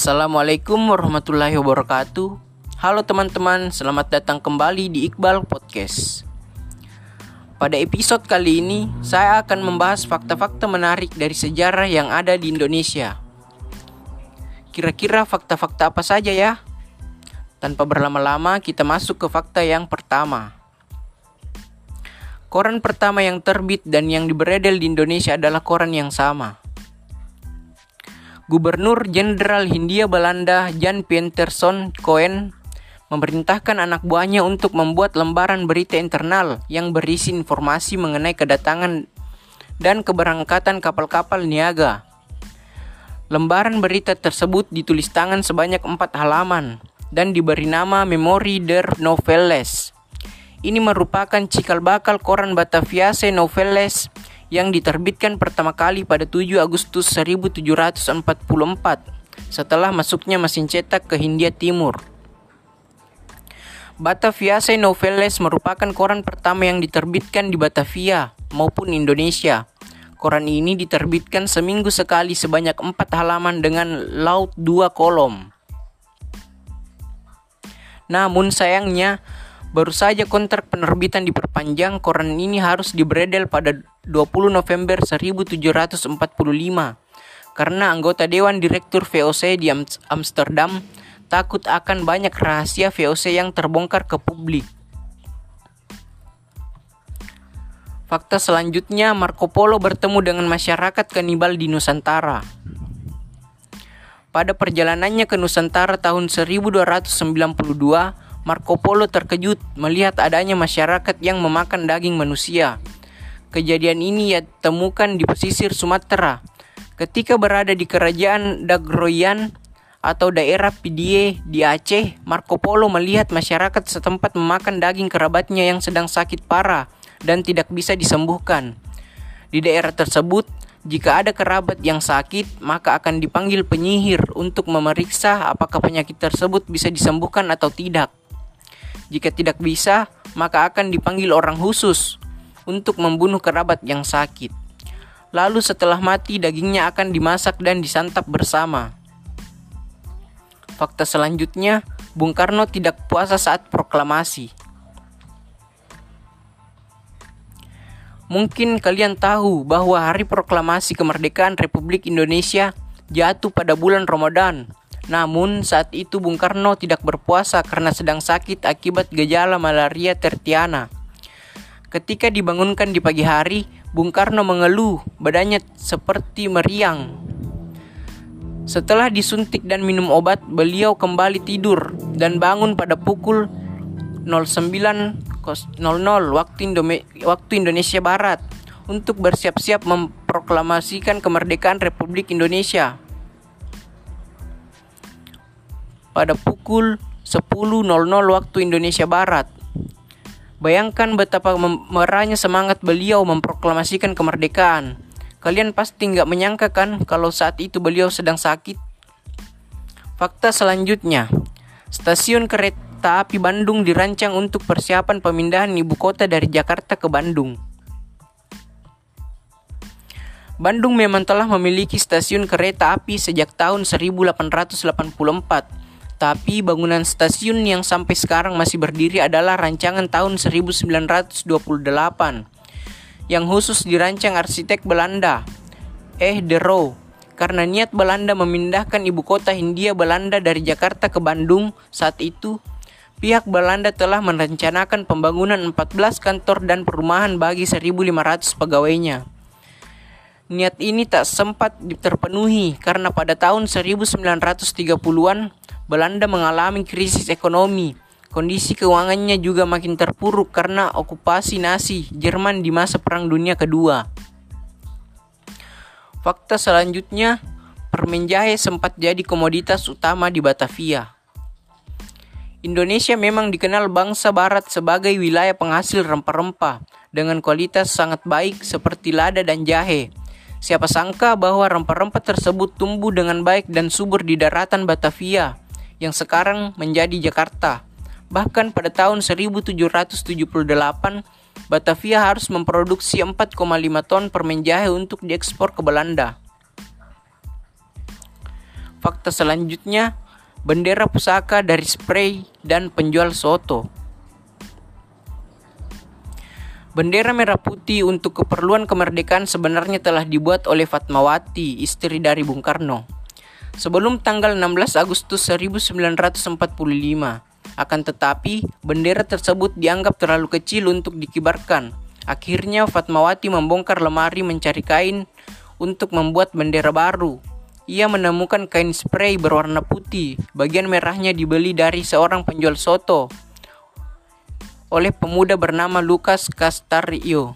Assalamualaikum warahmatullahi wabarakatuh. Halo teman-teman, selamat datang kembali di Iqbal Podcast. Pada episode kali ini, saya akan membahas fakta-fakta menarik dari sejarah yang ada di Indonesia. Kira-kira fakta-fakta apa saja ya? Tanpa berlama-lama, kita masuk ke fakta yang pertama. Koran pertama yang terbit dan yang diberedel di Indonesia adalah koran yang sama, Gubernur Jenderal Hindia Belanda Jan Pieterszoon Koen memerintahkan anak buahnya untuk membuat lembaran berita internal yang berisi informasi mengenai kedatangan dan keberangkatan kapal-kapal niaga. Lembaran berita tersebut ditulis tangan sebanyak empat halaman dan diberi nama Memory der Novelles. Ini merupakan cikal bakal koran Bataviase Novelles yang diterbitkan pertama kali pada 7 Agustus 1744 setelah masuknya mesin cetak ke Hindia Timur. Bataviase Novelles merupakan koran pertama yang diterbitkan di Batavia maupun Indonesia. Koran ini diterbitkan seminggu sekali sebanyak empat halaman dengan laut dua kolom. Namun sayangnya, Baru saja kontrak penerbitan diperpanjang, koran ini harus diberedel pada 20 November 1745 karena anggota Dewan Direktur VOC di Amsterdam takut akan banyak rahasia VOC yang terbongkar ke publik. Fakta selanjutnya, Marco Polo bertemu dengan masyarakat kanibal di Nusantara. Pada perjalanannya ke Nusantara tahun 1292, Marco Polo terkejut melihat adanya masyarakat yang memakan daging manusia. Kejadian ini ia temukan di pesisir Sumatera. Ketika berada di kerajaan Dagroyan atau daerah Pidie di Aceh, Marco Polo melihat masyarakat setempat memakan daging kerabatnya yang sedang sakit parah dan tidak bisa disembuhkan. Di daerah tersebut, jika ada kerabat yang sakit, maka akan dipanggil penyihir untuk memeriksa apakah penyakit tersebut bisa disembuhkan atau tidak. Jika tidak bisa, maka akan dipanggil orang khusus untuk membunuh kerabat yang sakit. Lalu setelah mati dagingnya akan dimasak dan disantap bersama. Fakta selanjutnya, Bung Karno tidak puasa saat proklamasi. Mungkin kalian tahu bahwa hari proklamasi kemerdekaan Republik Indonesia jatuh pada bulan Ramadan namun saat itu Bung Karno tidak berpuasa karena sedang sakit akibat gejala malaria tertiana. Ketika dibangunkan di pagi hari, Bung Karno mengeluh, badannya seperti meriang. Setelah disuntik dan minum obat, beliau kembali tidur dan bangun pada pukul 09.00 waktu, Indonesia Barat untuk bersiap-siap memproklamasikan kemerdekaan Republik Indonesia pada pukul 10.00 waktu Indonesia Barat. Bayangkan betapa merahnya semangat beliau memproklamasikan kemerdekaan. Kalian pasti nggak menyangka kan kalau saat itu beliau sedang sakit? Fakta selanjutnya, stasiun kereta api Bandung dirancang untuk persiapan pemindahan ibu kota dari Jakarta ke Bandung. Bandung memang telah memiliki stasiun kereta api sejak tahun 1884 tapi bangunan stasiun yang sampai sekarang masih berdiri adalah rancangan tahun 1928 yang khusus dirancang arsitek Belanda, Eh de Roo. Karena niat Belanda memindahkan ibu kota Hindia Belanda dari Jakarta ke Bandung saat itu, pihak Belanda telah merencanakan pembangunan 14 kantor dan perumahan bagi 1.500 pegawainya. Niat ini tak sempat terpenuhi karena pada tahun 1930-an Belanda mengalami krisis ekonomi. Kondisi keuangannya juga makin terpuruk karena okupasi Nazi Jerman di masa Perang Dunia Kedua. Fakta selanjutnya, permen jahe sempat jadi komoditas utama di Batavia. Indonesia memang dikenal bangsa barat sebagai wilayah penghasil rempah-rempah dengan kualitas sangat baik seperti lada dan jahe. Siapa sangka bahwa rempah-rempah tersebut tumbuh dengan baik dan subur di daratan Batavia yang sekarang menjadi Jakarta. Bahkan pada tahun 1778, Batavia harus memproduksi 4,5 ton permen jahe untuk diekspor ke Belanda. Fakta selanjutnya, bendera pusaka dari spray dan penjual soto. Bendera merah putih untuk keperluan kemerdekaan sebenarnya telah dibuat oleh Fatmawati, istri dari Bung Karno. Sebelum tanggal 16 Agustus 1945, akan tetapi bendera tersebut dianggap terlalu kecil untuk dikibarkan. Akhirnya Fatmawati membongkar lemari mencari kain untuk membuat bendera baru. Ia menemukan kain spray berwarna putih. Bagian merahnya dibeli dari seorang penjual soto oleh pemuda bernama Lucas Castario.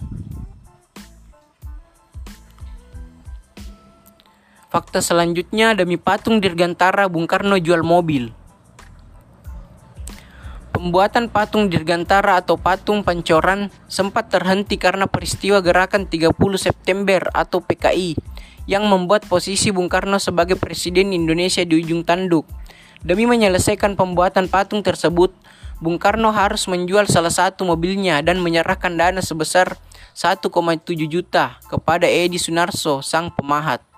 Fakta selanjutnya demi patung Dirgantara Bung Karno jual mobil. Pembuatan patung Dirgantara atau patung Pancoran sempat terhenti karena peristiwa gerakan 30 September atau PKI yang membuat posisi Bung Karno sebagai Presiden Indonesia di ujung tanduk. Demi menyelesaikan pembuatan patung tersebut, Bung Karno harus menjual salah satu mobilnya dan menyerahkan dana sebesar 1,7 juta kepada Edi Sunarso, sang pemahat.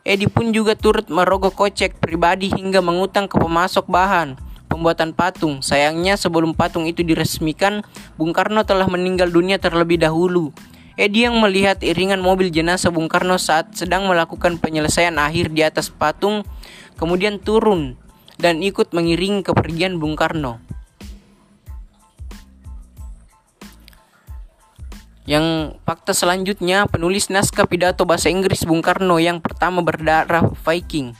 Edi pun juga turut merogoh kocek pribadi hingga mengutang ke pemasok bahan pembuatan patung. Sayangnya sebelum patung itu diresmikan, Bung Karno telah meninggal dunia terlebih dahulu. Edi yang melihat iringan mobil jenazah Bung Karno saat sedang melakukan penyelesaian akhir di atas patung, kemudian turun dan ikut mengiring kepergian Bung Karno. Yang fakta selanjutnya, penulis naskah pidato bahasa Inggris Bung Karno yang pertama berdarah Viking.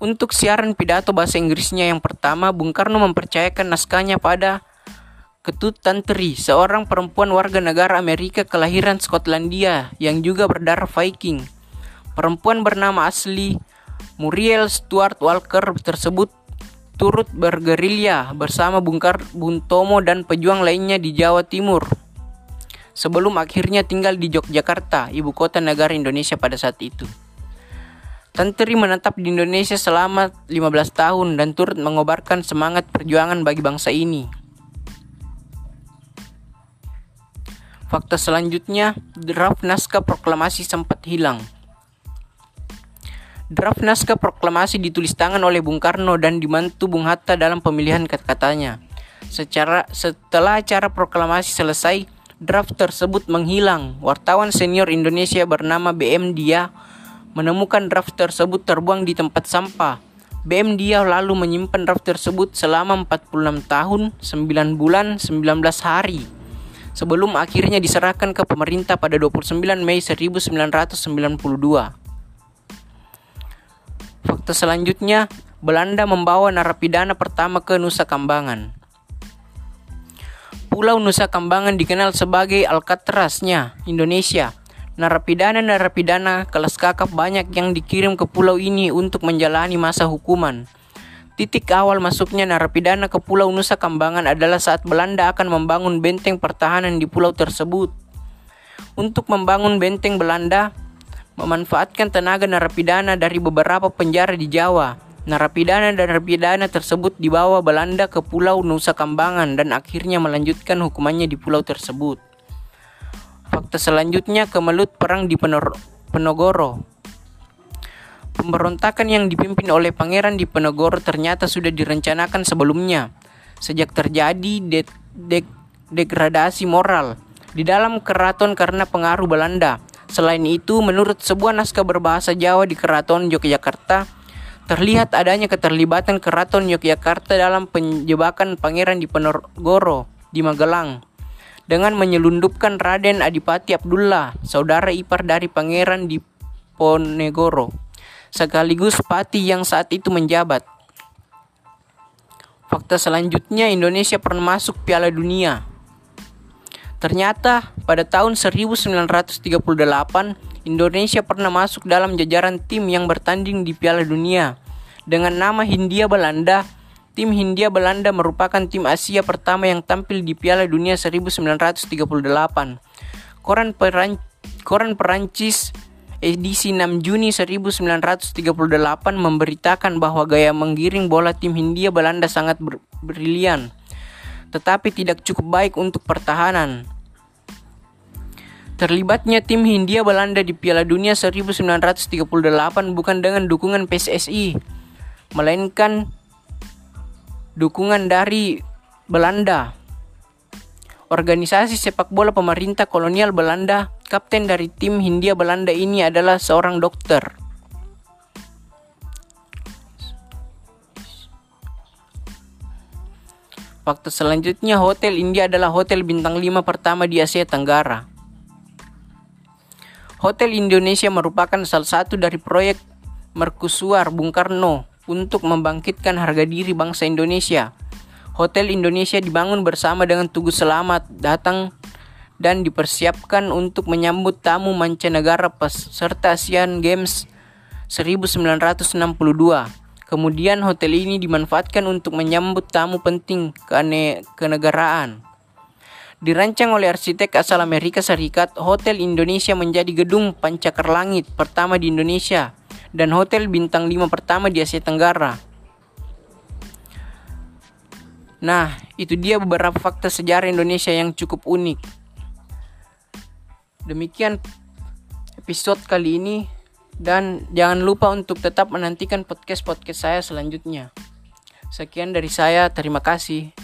Untuk siaran pidato bahasa Inggrisnya yang pertama, Bung Karno mempercayakan naskahnya pada Ketut Tantri, seorang perempuan warga negara Amerika kelahiran Skotlandia yang juga berdarah Viking. Perempuan bernama asli Muriel Stuart Walker tersebut turut bergerilya bersama Bung, Tomo dan pejuang lainnya di Jawa Timur. Sebelum akhirnya tinggal di Yogyakarta, ibu kota negara Indonesia pada saat itu. Tantri menetap di Indonesia selama 15 tahun dan turut mengobarkan semangat perjuangan bagi bangsa ini. Fakta selanjutnya, draft naskah proklamasi sempat hilang. Draft naskah proklamasi ditulis tangan oleh Bung Karno dan dibantu Bung Hatta dalam pemilihan kata-katanya. Secara setelah acara proklamasi selesai, draft tersebut menghilang. Wartawan senior Indonesia bernama BM Dia menemukan draft tersebut terbuang di tempat sampah. BM dia lalu menyimpan draft tersebut selama 46 tahun, 9 bulan, 19 hari. Sebelum akhirnya diserahkan ke pemerintah pada 29 Mei 1992. Selanjutnya, Belanda membawa narapidana pertama ke Nusa Kambangan. Pulau Nusa Kambangan dikenal sebagai Alcatraznya Indonesia Narapidana-narapidana kelas kakap banyak yang dikirim ke pulau ini untuk menjalani masa hukuman. Titik awal masuknya narapidana ke Pulau Nusa Kambangan adalah saat Belanda akan membangun benteng pertahanan di pulau tersebut. Untuk membangun benteng Belanda, memanfaatkan tenaga narapidana dari beberapa penjara di Jawa. Narapidana dan narapidana tersebut dibawa Belanda ke Pulau Nusa Kambangan dan akhirnya melanjutkan hukumannya di pulau tersebut. Fakta selanjutnya kemelut perang di Penogoro. Pemberontakan yang dipimpin oleh Pangeran di Penogoro ternyata sudah direncanakan sebelumnya. Sejak terjadi de de degradasi moral di dalam keraton karena pengaruh Belanda. Selain itu, menurut sebuah naskah berbahasa Jawa di Keraton Yogyakarta, terlihat adanya keterlibatan Keraton Yogyakarta dalam penjebakan Pangeran di Penogoro di Magelang dengan menyelundupkan Raden Adipati Abdullah, saudara ipar dari Pangeran Diponegoro, sekaligus pati yang saat itu menjabat. Fakta selanjutnya Indonesia pernah masuk Piala Dunia. Ternyata pada tahun 1938 Indonesia pernah masuk dalam jajaran tim yang bertanding di Piala Dunia dengan nama Hindia Belanda Tim Hindia Belanda merupakan tim Asia pertama yang tampil di Piala Dunia 1938. Koran, Peran Koran Perancis edisi 6 Juni 1938 memberitakan bahwa gaya menggiring bola tim Hindia Belanda sangat brilian, tetapi tidak cukup baik untuk pertahanan. Terlibatnya tim Hindia Belanda di Piala Dunia 1938 bukan dengan dukungan PSSI, melainkan dukungan dari Belanda. Organisasi sepak bola pemerintah kolonial Belanda, kapten dari tim Hindia Belanda ini adalah seorang dokter. Fakta selanjutnya, Hotel India adalah hotel bintang 5 pertama di Asia Tenggara. Hotel Indonesia merupakan salah satu dari proyek mercusuar Bung Karno untuk membangkitkan harga diri bangsa Indonesia. Hotel Indonesia dibangun bersama dengan Tugu Selamat datang dan dipersiapkan untuk menyambut tamu mancanegara peserta Asian Games 1962. Kemudian hotel ini dimanfaatkan untuk menyambut tamu penting kenegaraan. Dirancang oleh arsitek asal Amerika Serikat, Hotel Indonesia menjadi gedung pancakar langit pertama di Indonesia dan hotel bintang 5 pertama di Asia Tenggara. Nah, itu dia beberapa fakta sejarah Indonesia yang cukup unik. Demikian episode kali ini dan jangan lupa untuk tetap menantikan podcast-podcast saya selanjutnya. Sekian dari saya, terima kasih.